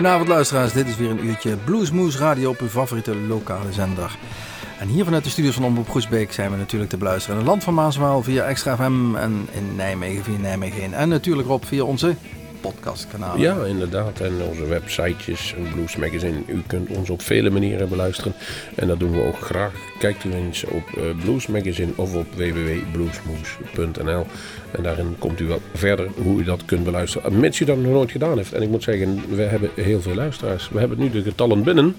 Goedenavond luisteraars, dit is weer een uurtje Bluesmoes Radio op uw favoriete lokale zender. En hier vanuit de studios van Omroep Groesbeek zijn we natuurlijk te beluisteren in het land van Maaswaal via Extra FM en in Nijmegen via Nijmegen 1. En natuurlijk op via onze podcastkanalen. Ja, inderdaad. En onze websitejes, Blues Magazine. U kunt ons op vele manieren beluisteren. En dat doen we ook graag. Kijkt u eens op uh, Blues Magazine of op www.bluesmoes.nl. En daarin komt u wel verder hoe u dat kunt beluisteren. Mits u dat nog nooit gedaan heeft. En ik moet zeggen, we hebben heel veel luisteraars. We hebben nu de getallen binnen.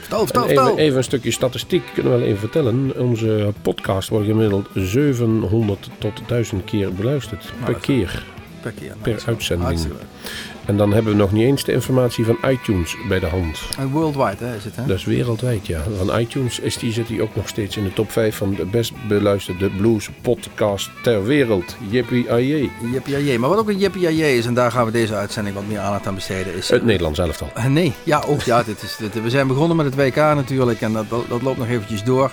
Vertel, vertel, even, even, een stukje statistiek kunnen we wel even vertellen. Onze podcast wordt gemiddeld 700 tot 1000 keer beluisterd. per keer per keer. Per uitzending. En dan hebben we nog niet eens de informatie van iTunes bij de hand. En worldwide hè, is het hè? Dat is wereldwijd, ja. Van iTunes is die, zit hij ook nog steeds in de top 5 van de best beluisterde blues podcast ter wereld. Jippie Aye. Jippie Aye. Maar wat ook een Jippie Aye is, en daar gaan we deze uitzending wat meer aandacht aan besteden, is... Het Nederlands elftal. Uh, nee, ja, ook ja. dit is, dit, we zijn begonnen met het WK natuurlijk en dat, dat, dat loopt nog eventjes door.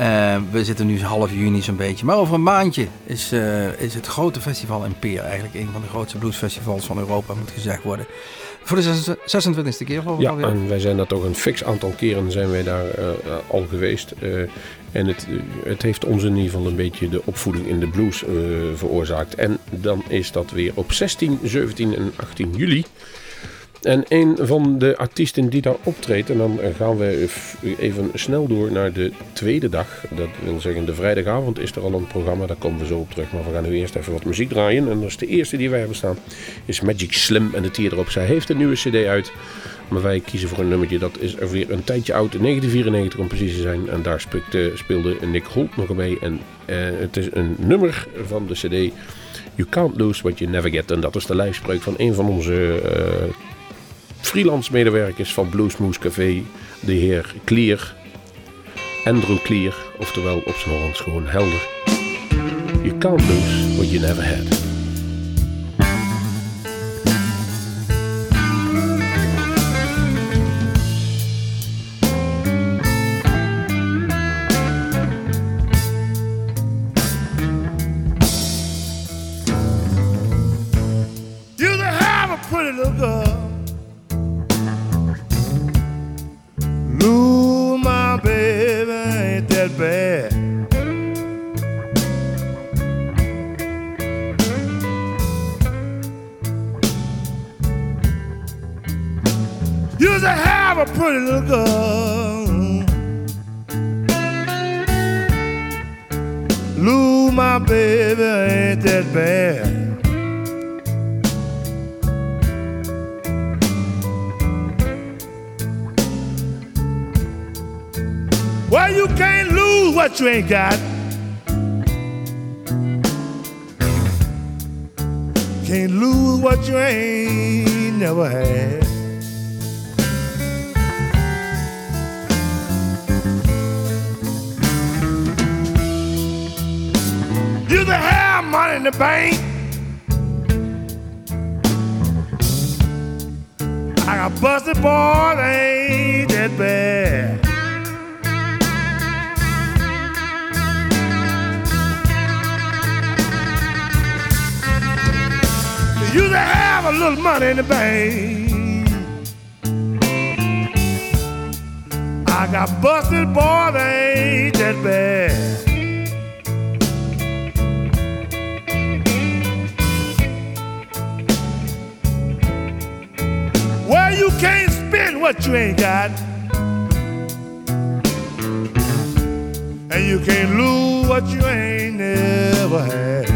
Uh, we zitten nu half juni zo'n beetje. Maar over een maandje is, uh, is het grote festival in Peer. Eigenlijk een van de grootste bluesfestivals van Europa, moet gezegd worden. Voor de 26e keer geloof ik Ja, alweer. en wij zijn daar toch een fix aantal keren zijn wij daar uh, al geweest. en het, het heeft ons in ieder geval een beetje de opvoeding in de blues veroorzaakt. En dan is dat weer op 16, 17 en 18 juli. En een van de artiesten die daar optreedt, en dan gaan we even snel door naar de tweede dag. Dat wil zeggen, de vrijdagavond is er al een programma, daar komen we zo op terug. Maar we gaan nu eerst even wat muziek draaien. En dat is de eerste die wij hebben staan, is Magic Slim en de tier erop. Zij heeft een nieuwe cd uit, maar wij kiezen voor een nummertje dat is er weer een tijdje oud, 1994 om precies te zijn. En daar speelde, speelde Nick Holt nog mee. En eh, het is een nummer van de cd You Can't Lose What You Never Get. En dat is de lijfspreuk van een van onze... Uh, freelance medewerkers van Bluesmoose Café, de heer Clear, Andrew Clear, oftewel op zijn Hollands gewoon helder. You can't lose what you never had. Got. Can't lose what you ain't never had. You can have money in the bank. I got busted boys, ain't that bad. You to have a little money in the bank. I got busted, boy, they ain't that bad. Well, you can't spend what you ain't got. And you can't lose what you ain't never had.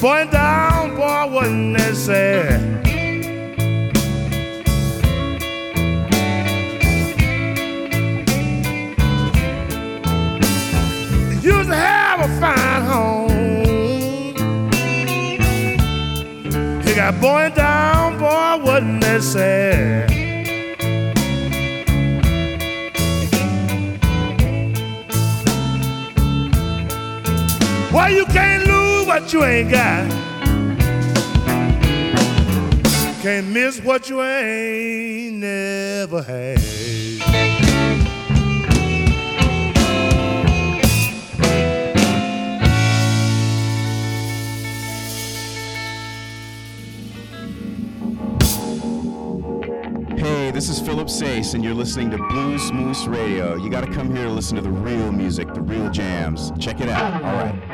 Põe Can't what you ain't never had. Hey, this is Philip Sace, and you're listening to Blues Moose Radio. You gotta come here to listen to the real music, the real jams. Check it out. All right.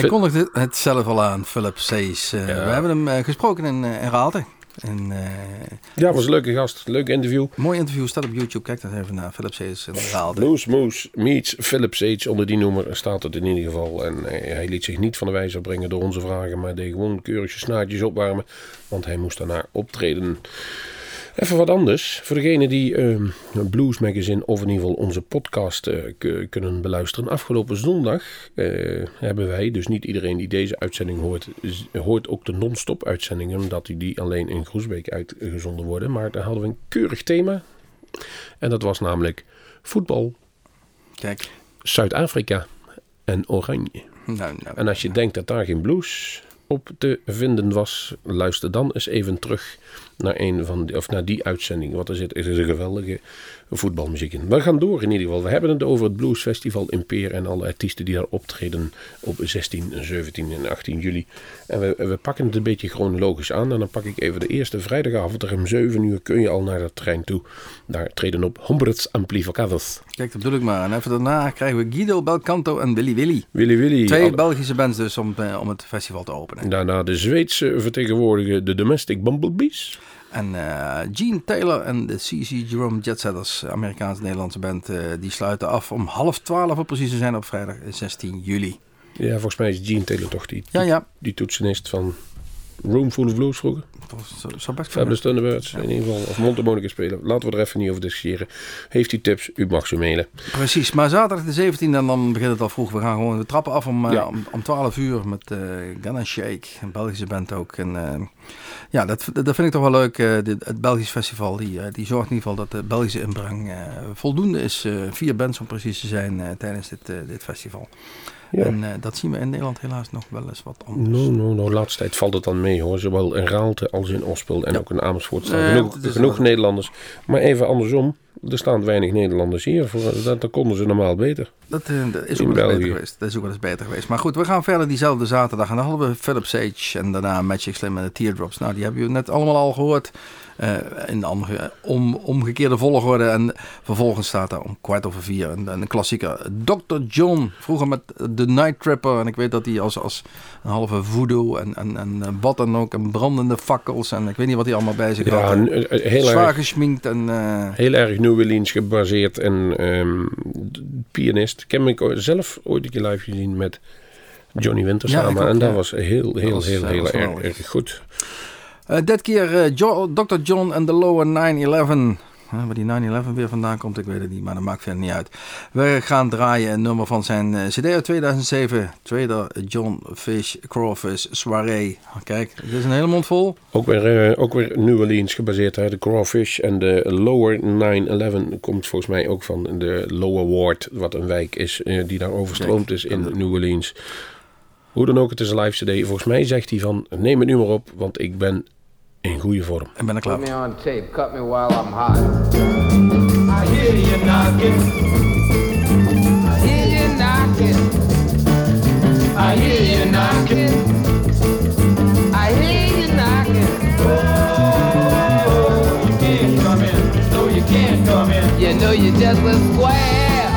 Hij kondigde het zelf al aan, Philip Sees. Eh, Ja. We hebben hem eh, gesproken in, eh, in Raalte. En, eh, Ja, was een leuke gast. Leuk interview. mooi interview staat op YouTube. Kijk dat even naar. Philip Sees in Raalte. Blues Moose meets Philip Sage. Onder die noemer staat het in ieder geval. En hij liet zich niet van de wijzer brengen door onze vragen. Maar deed gewoon keurig zijn snaadjes opwarmen. Want hij moest daarna optreden. Even wat anders. Voor degenen die ehm, Blues Magazine of in ieder geval onze podcast eh, kunnen beluisteren. Afgelopen zondag eh, hebben wij, dus niet iedereen die deze uitzending hoort, hoort ook de non-stop uitzendingen. Omdat die, die alleen in Groesbeek uitgezonden worden. Maar daar hadden we een keurig thema. En dat was namelijk voetbal, Kijk. Zuid-Afrika en Oranje. Nou, nou, En als je denkt dat daar geen blues op te vinden was, luister dan eens even terug naar, een van die, of naar die uitzending. Want er zit er is een geweldige voetbalmuziek in. We gaan door in ieder geval. We hebben het over het Blues Festival in Peer en alle artiesten die daar optreden op 16, 17 en 18 juli. En we, we pakken het een beetje chronologisch aan. En dan pak ik even de eerste vrijdagavond. Er om 7 uur kun je al naar dat trein toe. Daar treden op Humberts Amplificados. kijk, dat bedoel ik maar. En even daarna krijgen we Guido Belcanto en Willy Willy. Willy Willy. Twee alle- Belgische bands dus om, eh, om het festival te openen. Daarna de Zweedse vertegenwoordiger, de Domestic Bumblebees. En eh, Gene Taylor en de CC Jerome Jetsetters, Amerikaans-Nederlandse band, eh, die sluiten af om half twaalf, om precies te zijn, op vrijdag 16 juli. Ja, volgens mij is Gene Taylor toch die, Ja, ja. die toetsenist van Room Full of Blues vroeger. Dat zou- best. Fabulous Thunderbirds in ieder geval. Of Monte Monica spelen. Laten we er even niet over discussiëren. Heeft u tips? U mag ze mailen. Precies, maar zaterdag de 17e en dan begint het al vroeg. We gaan gewoon, we trappen af om, eh, Ja. om, om 12 uur met eh Gun Shake, een Belgische band ook. En eh, ja, dat, dat vind ik toch wel leuk. dit, het Belgisch festival, die, die zorgt in ieder geval dat de Belgische inbreng voldoende is. vier bands om precies te zijn tijdens dit, dit festival. Ja. En eh, dat zien we in Nederland helaas nog wel eens wat anders. No, no, no. Laatste tijd valt het dan mee hoor. Zowel in Raalte als in Ospel en Ja. ook in Amersfoort staan Nee, genoeg, genoeg wel- Nederlanders. Maar even andersom. Er staan weinig Nederlanders hier. Voor, dat, dat konden ze normaal beter. Dat, eh, dat is ook wel eens beter geweest. Dat is ook wel eens beter geweest. Maar goed, we gaan verder diezelfde zaterdag. En dan hadden we Philip Sage en daarna Magic Slim en de Teardrops. Nou, die hebben we net allemaal al gehoord. Eh, in de andere, om, omgekeerde volgorde. En vervolgens staat daar om kwart over vier een, een klassieker. Dr. John, vroeger met The Night Trapper. En ik weet dat hij als, als een halve voodoo en, en, en eh, wat dan ook. En brandende fakkels. En ik weet niet wat hij allemaal bij zich Ja, had. eh, heel Zwaar erg, geschminkt en... eh, heel erg New Orleans gebaseerd. En d- pianist. Ik heb ook zelf ooit een keer live gezien met Johnny Winter Ja, ik samen. ook, en dat ja. was heel, heel, heel, eh, heel was erg, erg goed. Eh, dit keer eh, Jo- Dr. John en de Lower 911. Huh, waar die 911 weer vandaan komt, ik weet het niet, maar dat maakt verder niet uit. We gaan draaien een nummer van zijn eh, CD uit 2007. Trader John Fish Crawfish Soiree. Kijk, dit is een hele mond vol. Ook weer, ook weer New Orleans gebaseerd. Hè? De Crawfish en de Lower 911 komt volgens mij ook van de Lower Ward. Wat een wijk is die daar overstroomd is in New Orleans. Hoe dan ook, het is een live cd. Volgens mij zegt hij van, neem het nu maar op, want ik ben in goede vorm. Ik ben er klaar Put voor. me on tape. Cut me while I'm hot. I hear you knocking. I hear you knocking. I hear you knocking. I hear you knocking. Oh, you can't come in. No, you can't come in. You know you just was square.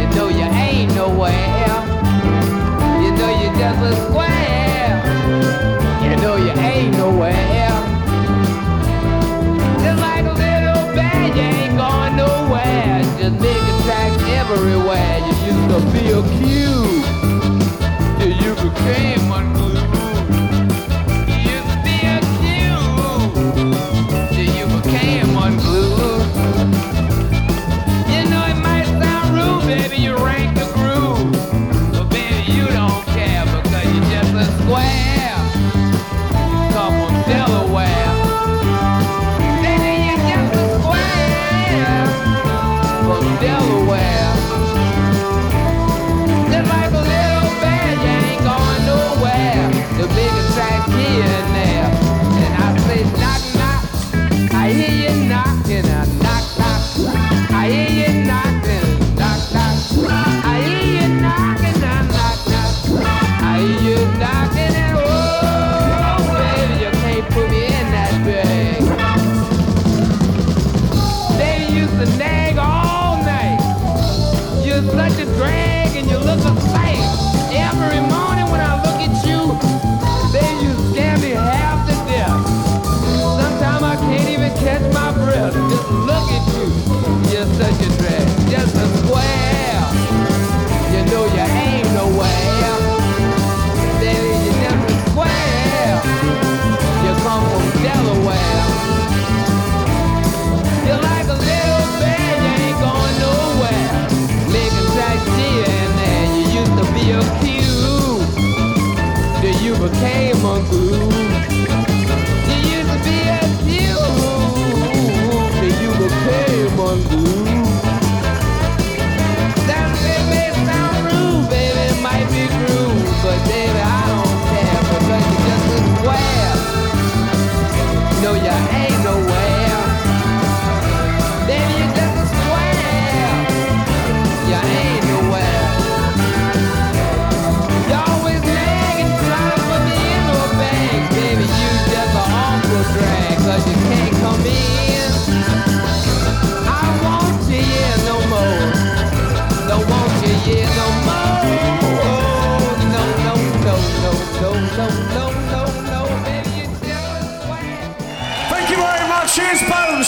You know you ain't nowhere. You know you just was square. Everywhere. You used to be a cute till you became unglued.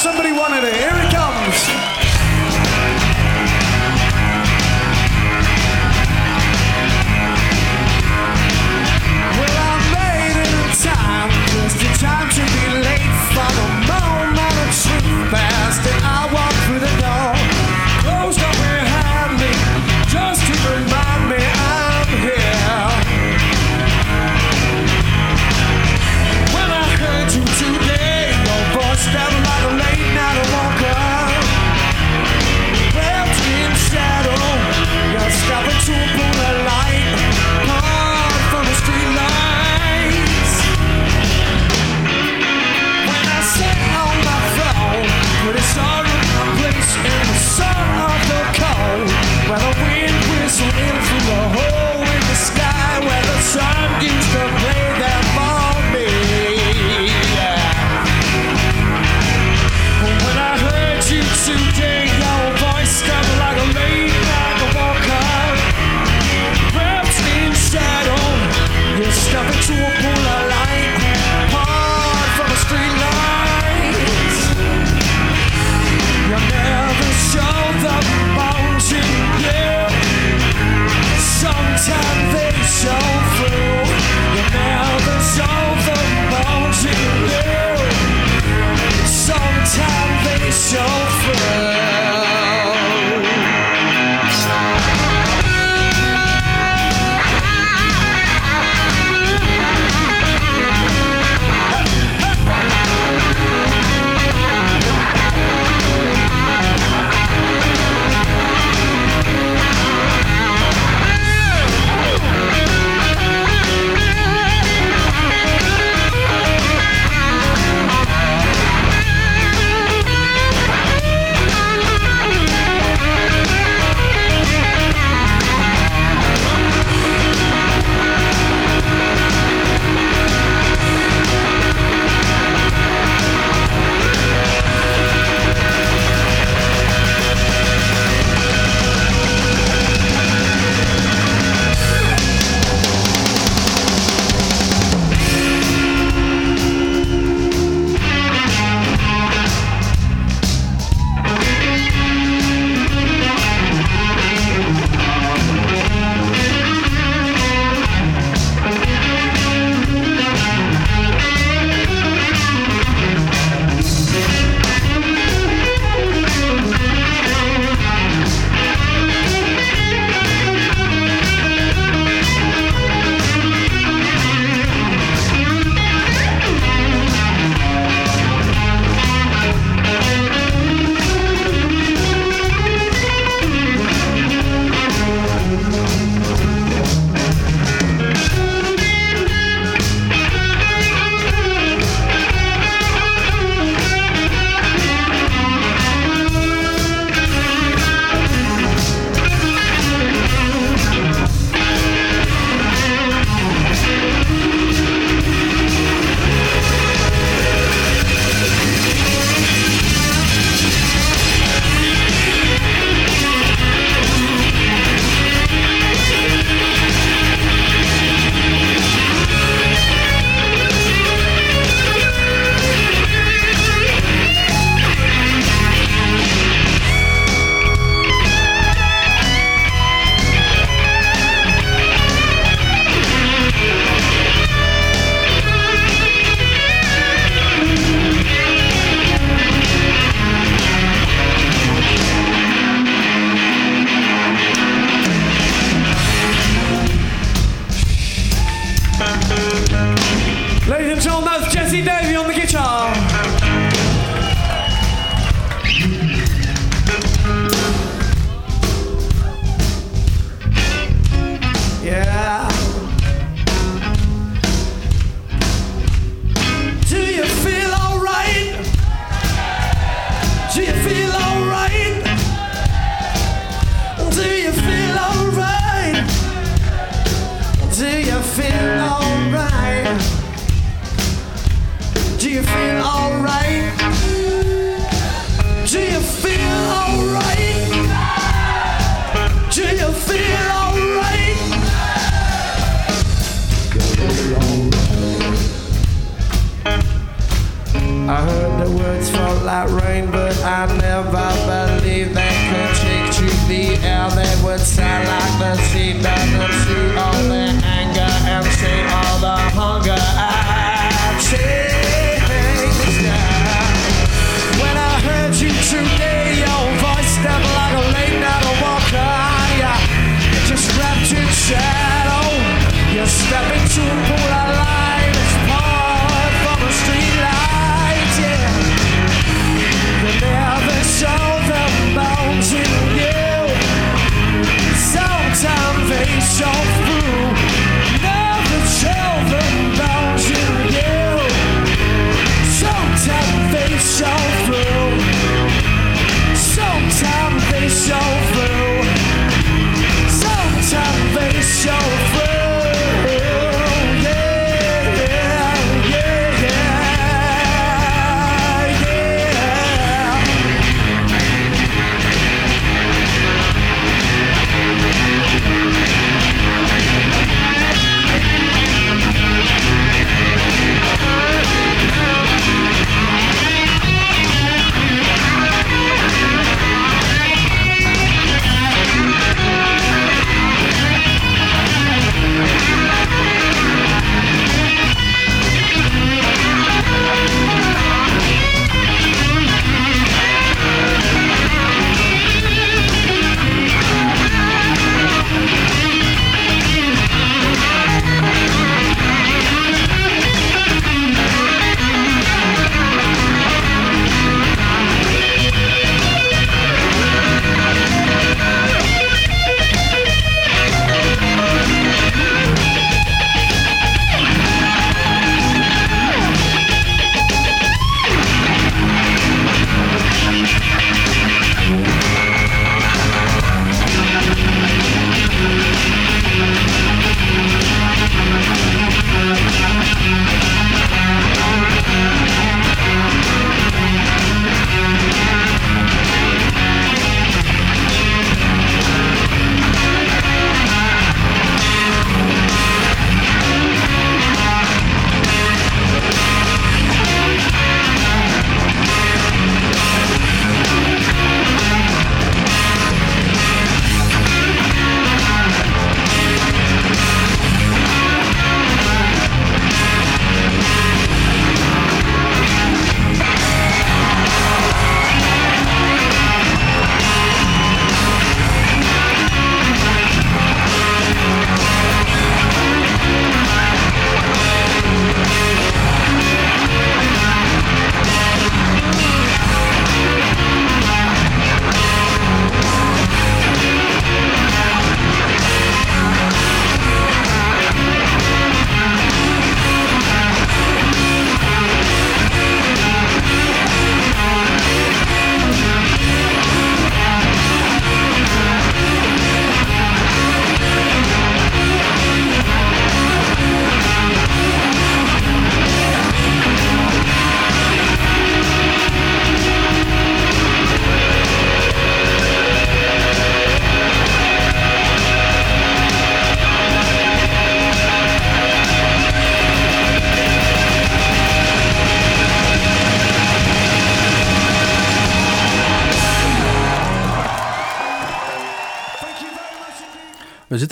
somebody wanted it.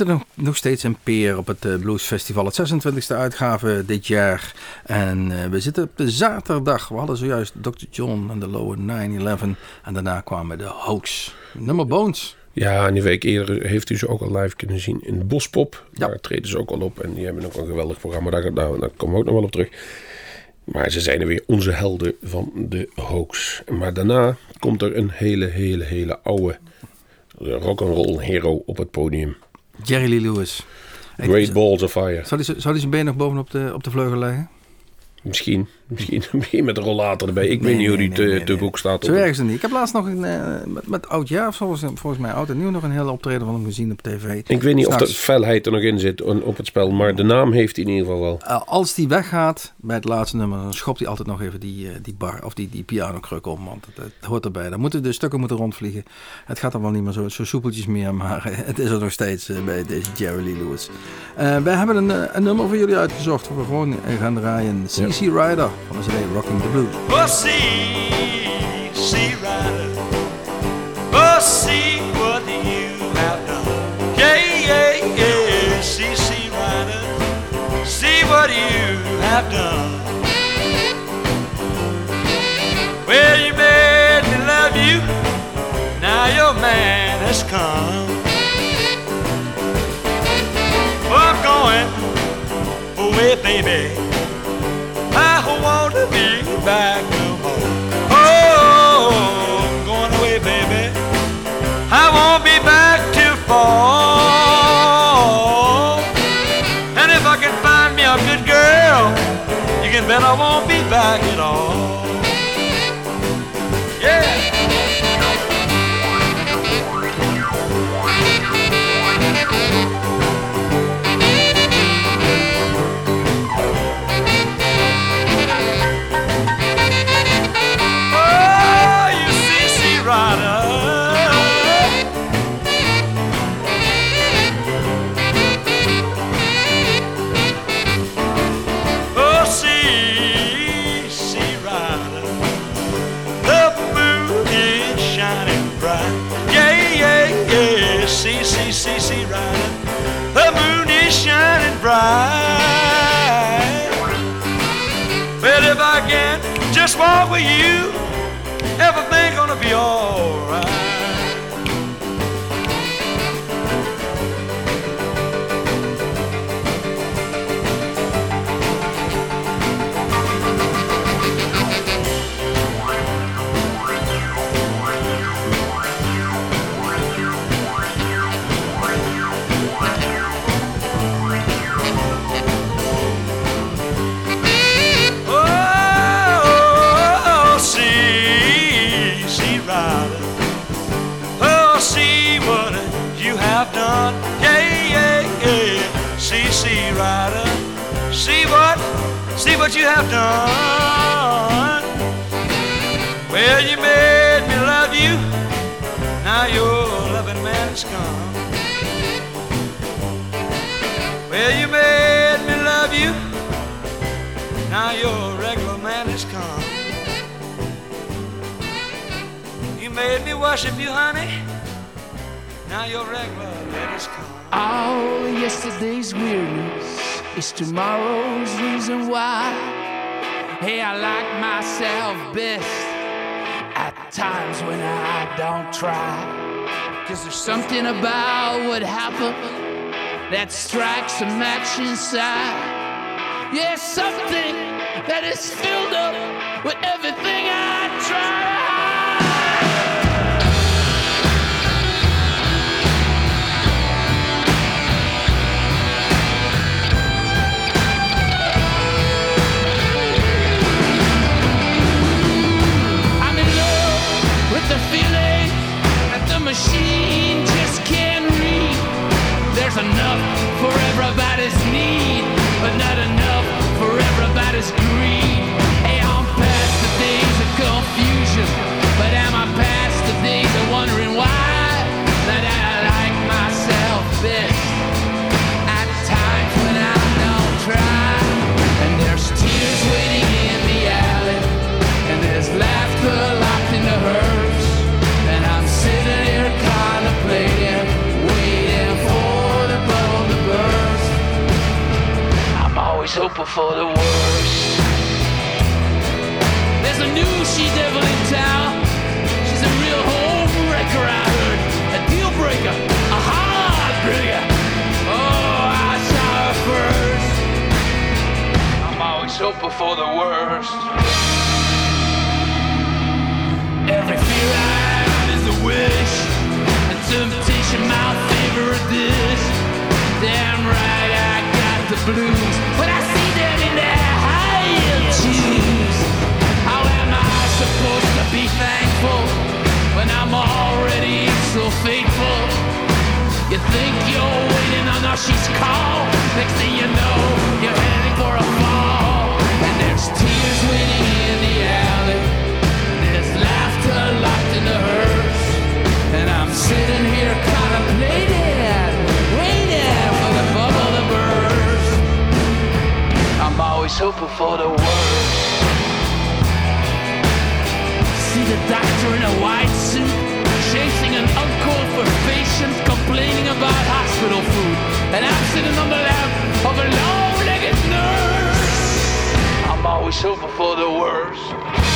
Nog, nog steeds in Peer op het eh, Blues Festival. Het 26e uitgave dit jaar. En eh, we zitten op de zaterdag. We hadden zojuist Dr. John en de Lower 9-11. En daarna kwamen de Hoax. Nummer Bones. Ja, en die week eerder heeft u ze ook al live kunnen zien in Bospop. Ja. Daar treden ze ook al op. En die hebben ook een geweldig programma. Daar, daar, daar komen we ook nog wel op terug. Maar ze zijn er weer onze helden van de hoax. Maar daarna komt er een hele, hele, hele oude rock'n'roll hero op het podium. Jerry Lee Lewis. Great Balls of Fire. Zou hij, z- zou hij zijn been nog bovenop de, op de vleugel leggen? Misschien, misschien, misschien met een rollator erbij. Ik weet niet hoe die nee, te, boek staat. Zo op- ergens niet. Ik heb laatst nog een, eh, met, met oud jaar, of volgens, volgens mij oud en nieuw, nog een hele optreden van hem gezien op tv. Ik weet niet of de felheid er nog in zit op het spel. Maar de naam heeft hij in ieder geval wel. Eh, als die weggaat bij het laatste nummer, dan schopt hij altijd nog even die, eh, die bar of die, die pianokruk om. Want het, het hoort erbij. Dan moeten de stukken moeten rondvliegen. Het gaat dan wel niet meer zo, zo soepeltjes meer, maar het is er nog steeds bij deze Jerry Lee Lewis. Wij hebben een, een nummer voor jullie uitgezocht. Waar we gewoon gaan draaien. CC Rider Van de CD Rocking the Blues. Pussy, see rider. Pussy, what do you have done? Yeah, yeah, yeah. See, see rider. See what you have done. Well, you made me love you. Now your man has come. Well, I'm going away, baby back no more. Oh, I'm going away, baby. I won't be back till fall. Bright. Well, if I can just walk with you, everything gonna be alright. What you have done. Well, you made me love you. Now your loving man has come. Well, you made me love you. Now your regular man has come. You made me worship you, honey. Now your regular man has come. All yesterday's weariness is tomorrow's reason why. Hey, I like myself best at times when I don't try. Cause there's something about what happened that strikes a match inside. Yeah, something that is filled up with everything I try. Machine just can't read. There's enough for everybody's need, but not enough for everybody's greed. Always for the worst. There's a new she devil in town. She's a real home wrecker, I heard. A deal breaker, a heartbreaker. Oh, I saw her first. I'm always hoping for the worst. Every fear I have is a wish. A temptation, my favorite dish. Damn right, I the blues. When I see them in their high shoes. How am I supposed to be thankful when I'm already so faithful? You think you're waiting on her, she's called. Next thing you know, you're heading for a fall. And there's tears waiting in the alley. There's laughter locked in the hearse. And I'm sitting here contemplating, always hoping for the worst. See the doctor in a white suit, chasing an uncle for patient, complaining about hospital food. An accident on the lap of a long legged nurse. I'm always hoping for the worst.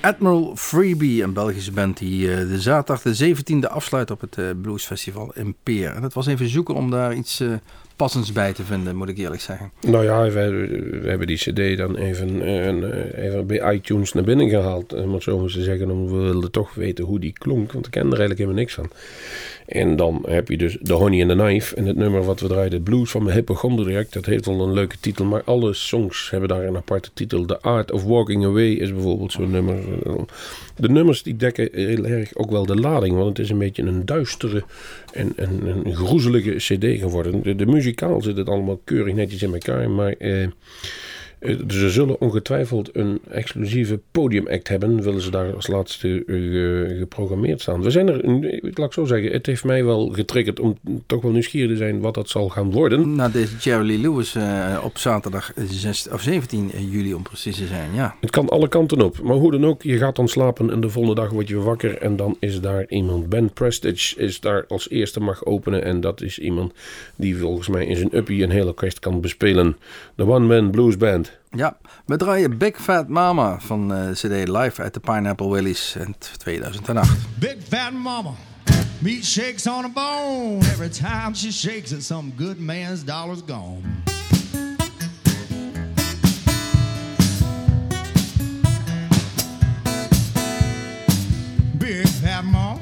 Admiral Freebie, een Belgische band die eh, de zaterdag de 17e afsluit op het eh, Bluesfestival in Peer. En het was even zoeken om daar iets eh, passends bij te vinden, moet ik eerlijk zeggen. Nou ja, we, hebben die cd dan even, even bij iTunes naar binnen gehaald. Om het zo maar te zeggen, omdat we wilden toch weten hoe die klonk. Want ik ken er eigenlijk helemaal niks van. En dan heb je dus The Honey and the Knife. En het nummer wat we draaiden, Blues van mijn hypochondriac. Dat heeft wel een leuke titel. Maar alle songs hebben daar een aparte titel. The Art of Walking Away is bijvoorbeeld zo'n nummer. De nummers die dekken heel erg ook wel de lading. Want het is een beetje een duistere en een, een groezelige cd geworden. De, de muzikaal zit het allemaal keurig netjes in elkaar. Maar... Eh, Ze zullen ongetwijfeld een exclusieve podiumact hebben. Willen ze daar als laatste eh, geprogrammeerd staan. We zijn er, eh, laat ik zo zeggen, het heeft mij wel getriggerd om toch wel nieuwsgierig te zijn wat dat zal gaan worden. Na deze Jerry Lewis eh, op zaterdag 6, of 17 juli om precies te zijn, ja. Het kan alle kanten op. Maar hoe dan ook, je gaat dan slapen en de volgende dag word je wakker. En dan is daar iemand. Ben Prestige is daar als eerste mag openen. En dat is iemand die volgens mij in zijn uppie een hele orkest kan bespelen. De One Man Blues Band. Ja, we draaien Big Fat Mama van eh CD Live uit de Pineapple Willies in 2008. Big fat mama, meat shakes on a bone. Every time she shakes it, some good man's dollar's gone. Big fat mama,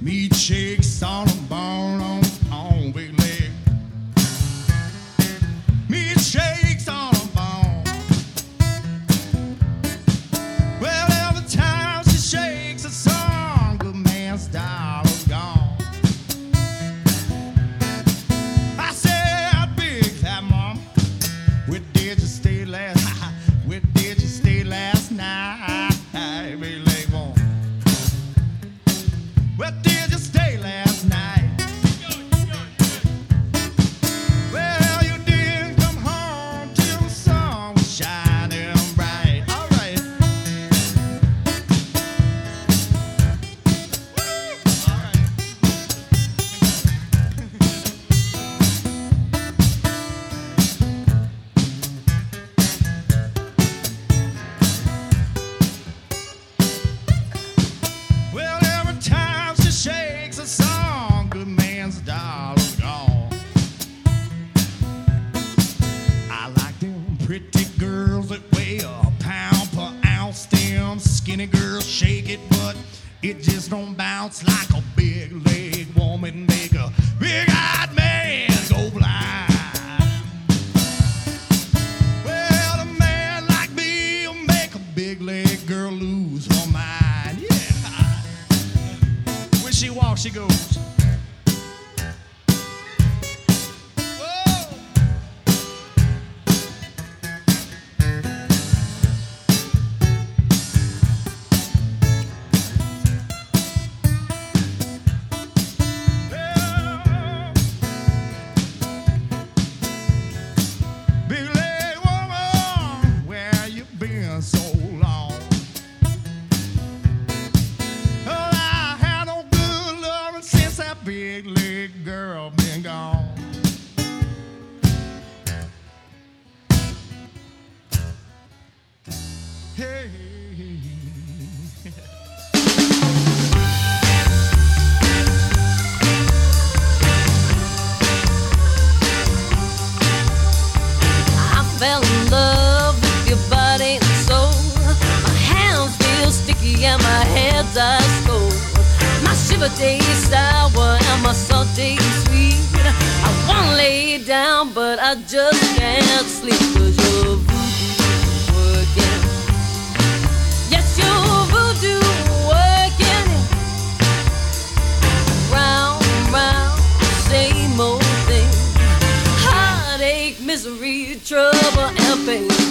meat shakes on a bone, on, on big leg. Meat shakes big leg girl been gone. Hey. I fell in love with your body and soul. My hands feel sticky and my head's ice My shiver sour and my salt tastes sweet. I wanna lay down, but I just can't sleep 'cause your voodoo working. Yes, your voodoo working. Round, round, same old thing heartache, misery, trouble, and pain.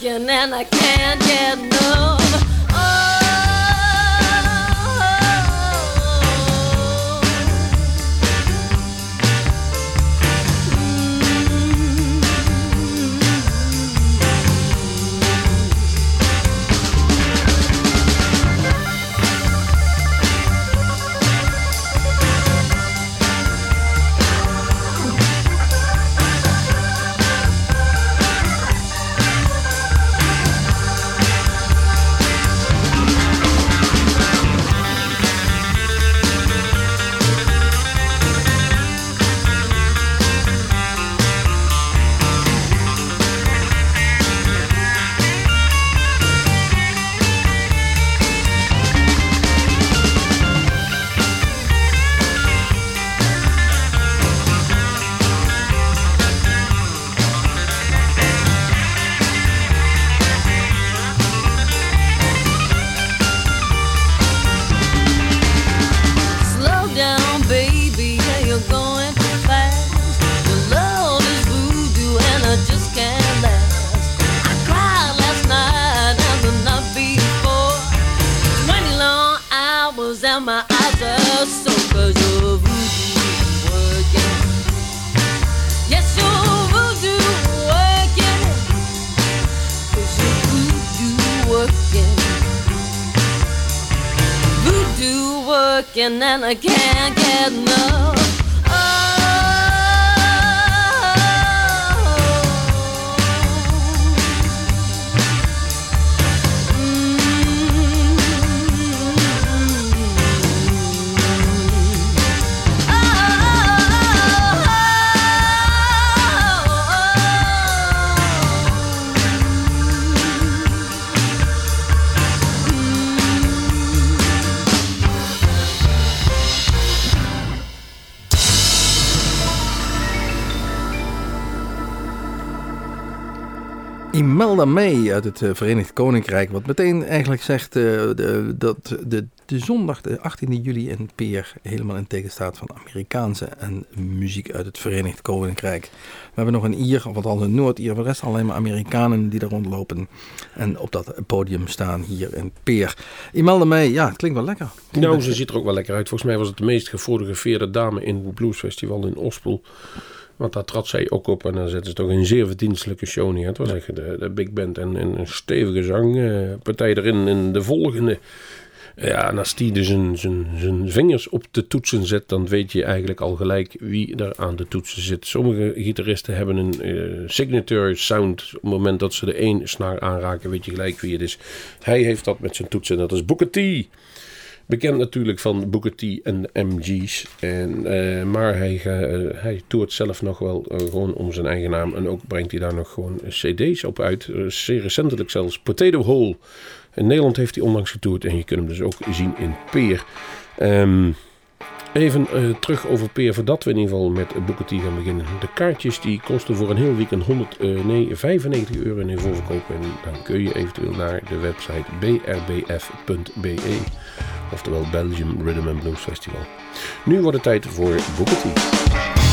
Working and I can't get enough. And I can't get enough. Imelda May uit het eh, Verenigd Koninkrijk. Wat meteen eigenlijk zegt eh, dat de, de zondag, de 18e juli in Peer, helemaal in tegenstaat van Amerikaanse en muziek uit het Verenigd Koninkrijk. We hebben nog een Ier, of althans een Noord-Ier, de rest alleen maar Amerikanen die er rondlopen. En op dat podium staan hier in Peer. Imelda May, ja, het klinkt wel lekker. Nou, ze ziet er ook wel lekker uit. Volgens mij was het de meest gefotografeerde dame in het Bluesfestival in Ospel. Want daar trad zij ook op en dan zetten ze toch een zeer verdienstelijke show neer. Het was echt de, de big band en, en een stevige zangpartij erin. En de volgende, ja, en als die dus zijn, zijn, vingers op de toetsen zet, dan weet je eigenlijk al gelijk wie er aan de toetsen zit. Sommige gitaristen hebben een eh, signature sound. Op het moment dat ze de één snaar aanraken, weet je gelijk wie het is. Hij heeft dat met zijn toetsen, dat is Booker T. Bekend natuurlijk van Booker T en MG's. En, eh, maar hij, eh, hij toert zelf nog wel eh, gewoon om zijn eigen naam. En ook brengt hij daar nog gewoon cd's op uit. Zeer recentelijk zelfs. Potato Hole. In Nederland heeft hij onlangs getoerd. En je kunt hem dus ook zien in Peer. Ehm, even eh, terug over Peer. Voordat we in ieder geval met Booker gaan beginnen. De kaartjes die kosten voor een heel weekend 100, eh, nee, 95 euro in voorverkoop. En dan kun je eventueel naar de website brbf.be. Oftewel Belgium Rhythm and Blues Festival. Nu wordt het tijd voor Booker.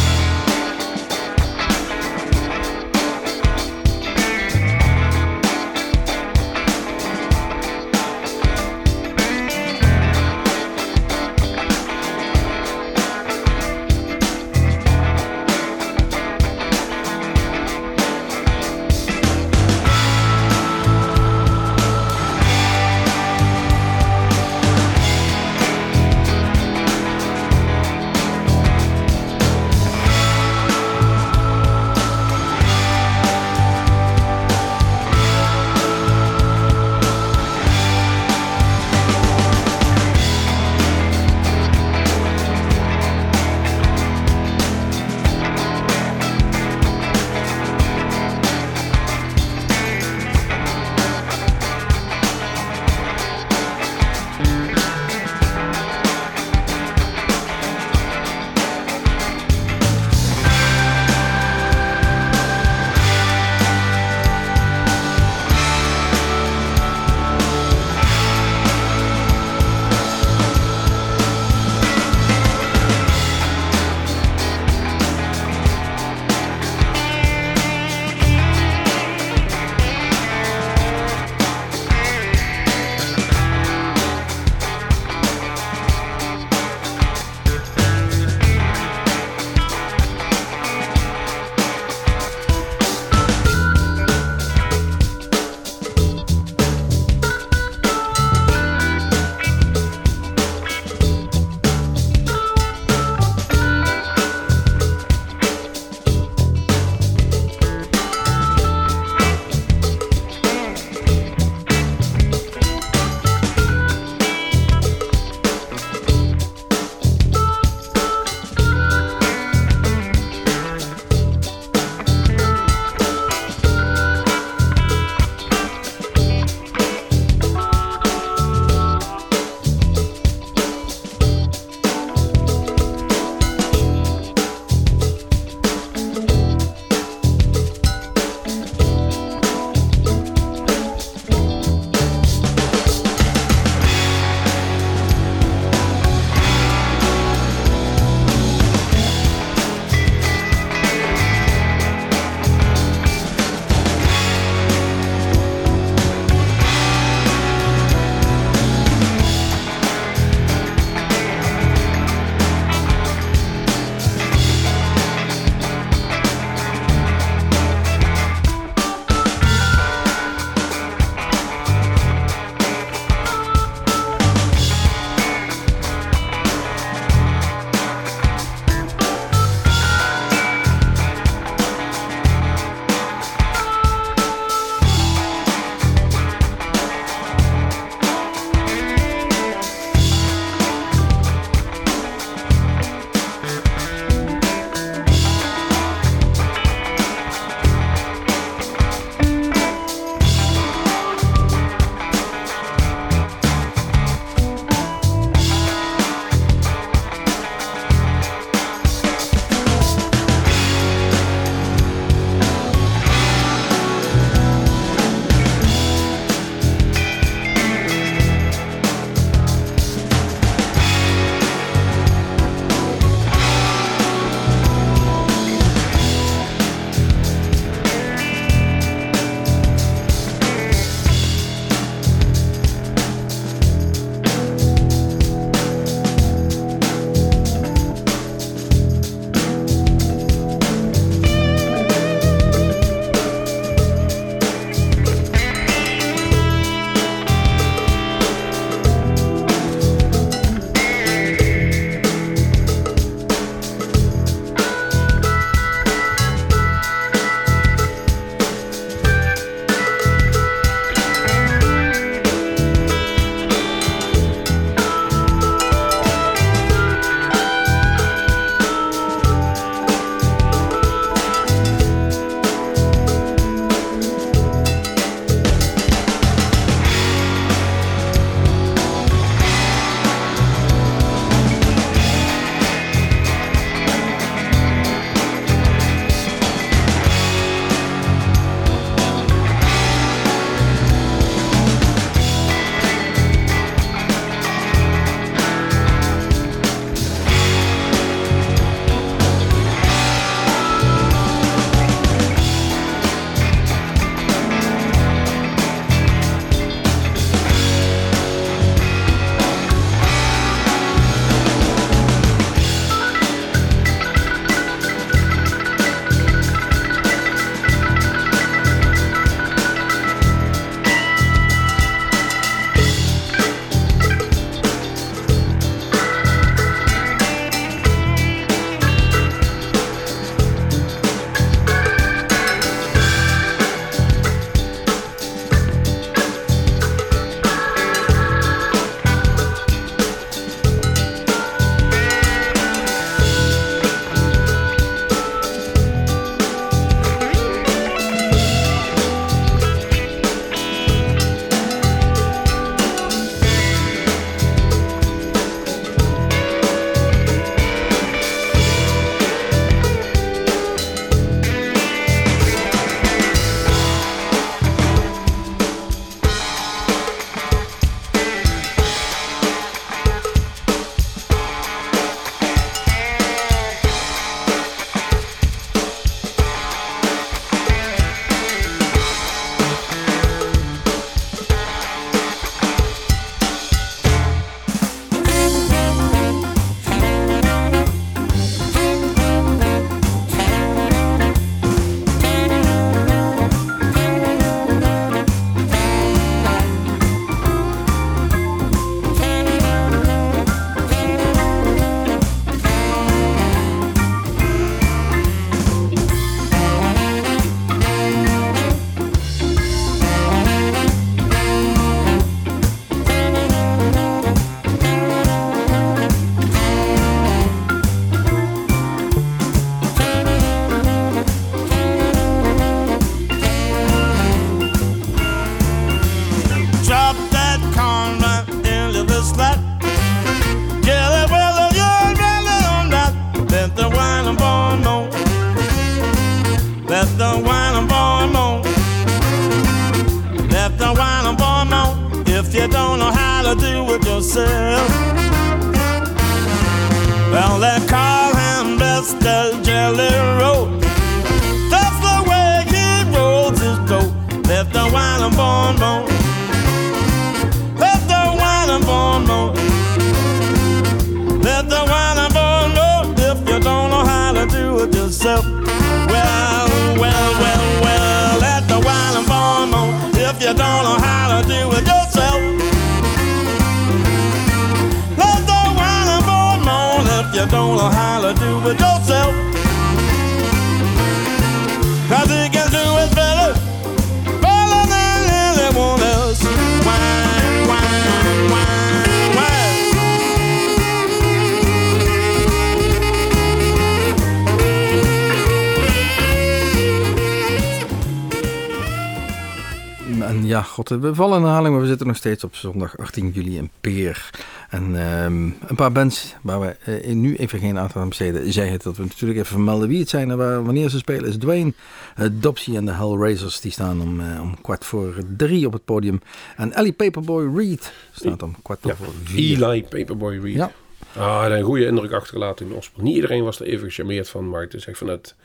God, we vallen in herhaling, maar we zitten nog steeds op zondag 18 juli in Peer. En ehm, een paar bands waar we eh, nu even geen aandacht aan besteden, zei het dat we natuurlijk even vermelden wie het zijn en waar, wanneer ze spelen. Is Dwayne, uh, Dopsy en de Hellraisers, die staan om, eh, om kwart voor drie op het podium. En Ellie Paperboy Reed staat om kwart Ja, voor vier. Eli Paperboy Reed. Ja. Ah, een goede indruk achtergelaten in oorsprong. Niet iedereen was er even gecharmeerd van, maar het is echt van het,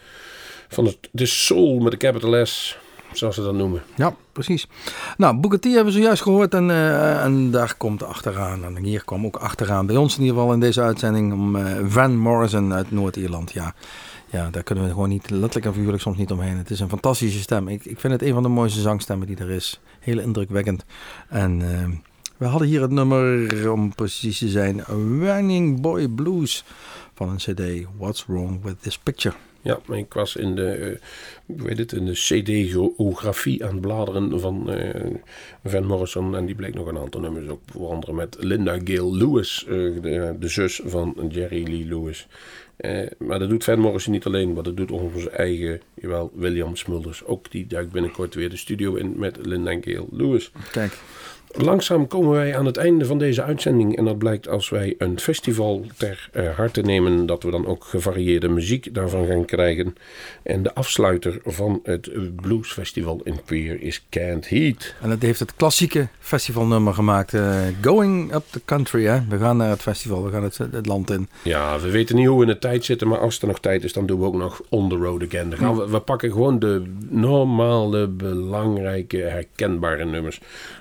van het de soul met de capital S, zoals ze dat noemen. Ja, precies. Nou, Booker T hebben we zojuist gehoord en, eh, en daar komt achteraan. En hier kwam ook achteraan, bij ons in ieder geval in deze uitzending, om eh, Van Morrison uit Noord-Ierland. Ja. ja, daar kunnen we gewoon niet, letterlijk en figuurlijk soms niet omheen. Het is een fantastische stem. Ik, ik vind het een van de mooiste zangstemmen die er is. Heel indrukwekkend. En eh, we hadden hier het nummer, om precies te zijn, Running Boy Blues van een cd, What's Wrong With This Picture. Ja, ik was in de, eh, hoe heet het, in de CD-geografie aan het bladeren van eh, Van Morrison. En die bleek nog een aantal nummers op, onder andere met Linda Gale Lewis, eh, de, zus van Jerry Lee Lewis. Eh, maar dat doet Van Morrison niet alleen, maar dat doet onze eigen, jawel, William Smulders. Ook die duikt binnenkort weer de studio in met Linda Gale Lewis. Kijk. Langzaam komen wij aan het einde van deze uitzending. En dat blijkt als wij een festival ter eh, harte nemen. Dat we dan ook gevarieerde muziek daarvan gaan krijgen. En de afsluiter van het bluesfestival in Peer is Can't Heat. En het heeft het klassieke festivalnummer gemaakt. eh, Going Up the Country. Hè? We gaan naar het festival, we gaan het, het land in. Ja, we weten niet hoe we in de tijd zitten. Maar als er nog tijd is, dan doen we ook nog On the Road Again. Dan gaan we, we pakken gewoon de normale, belangrijke, herkenbare nummers.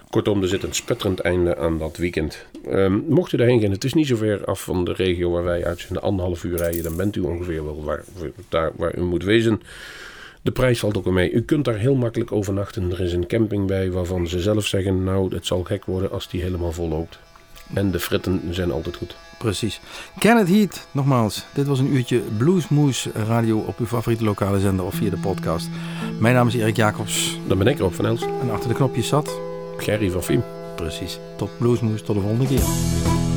Kortom, er zit een spetterend einde aan dat weekend. Ehm, mocht u daarheen gaan, het is niet zo ver af van de regio waar wij uitzenden. Anderhalf uur rijden, dan bent u ongeveer wel waar, daar waar u moet wezen. De prijs valt ook wel mee. U kunt daar heel makkelijk overnachten. Er is een camping bij waarvan ze zelf zeggen... nou, het zal gek worden als die helemaal vol loopt. En de fritten zijn altijd goed. Precies. Kenneth Heat, nogmaals. Dit was een uurtje Bluesmoes Radio op uw favoriete lokale zender of via de podcast. Mijn naam is Erik Jacobs. Dan ben ik Rob van Elst. En achter de knopjes zat... Gerry van Fiem. Precies. Tot Bluesmoes, tot de volgende keer.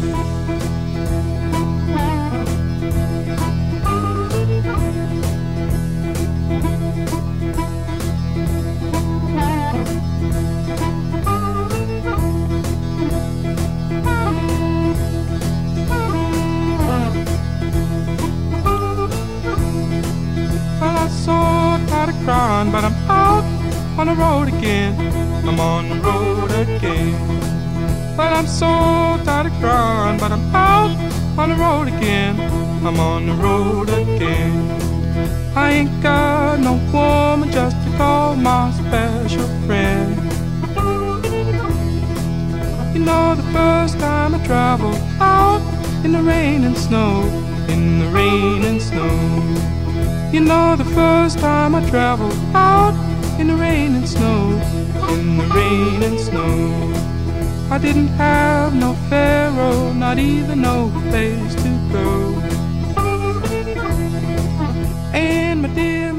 But I'm out on the road again. I'm on the road again. I ain't got no woman just to call my special friend. You know, the first time I traveled out in the rain and snow, in the rain and snow. You know, the first time I traveled out in the rain and snow, in the rain and snow. I didn't have no pharaoh, not even no place to go. And my dear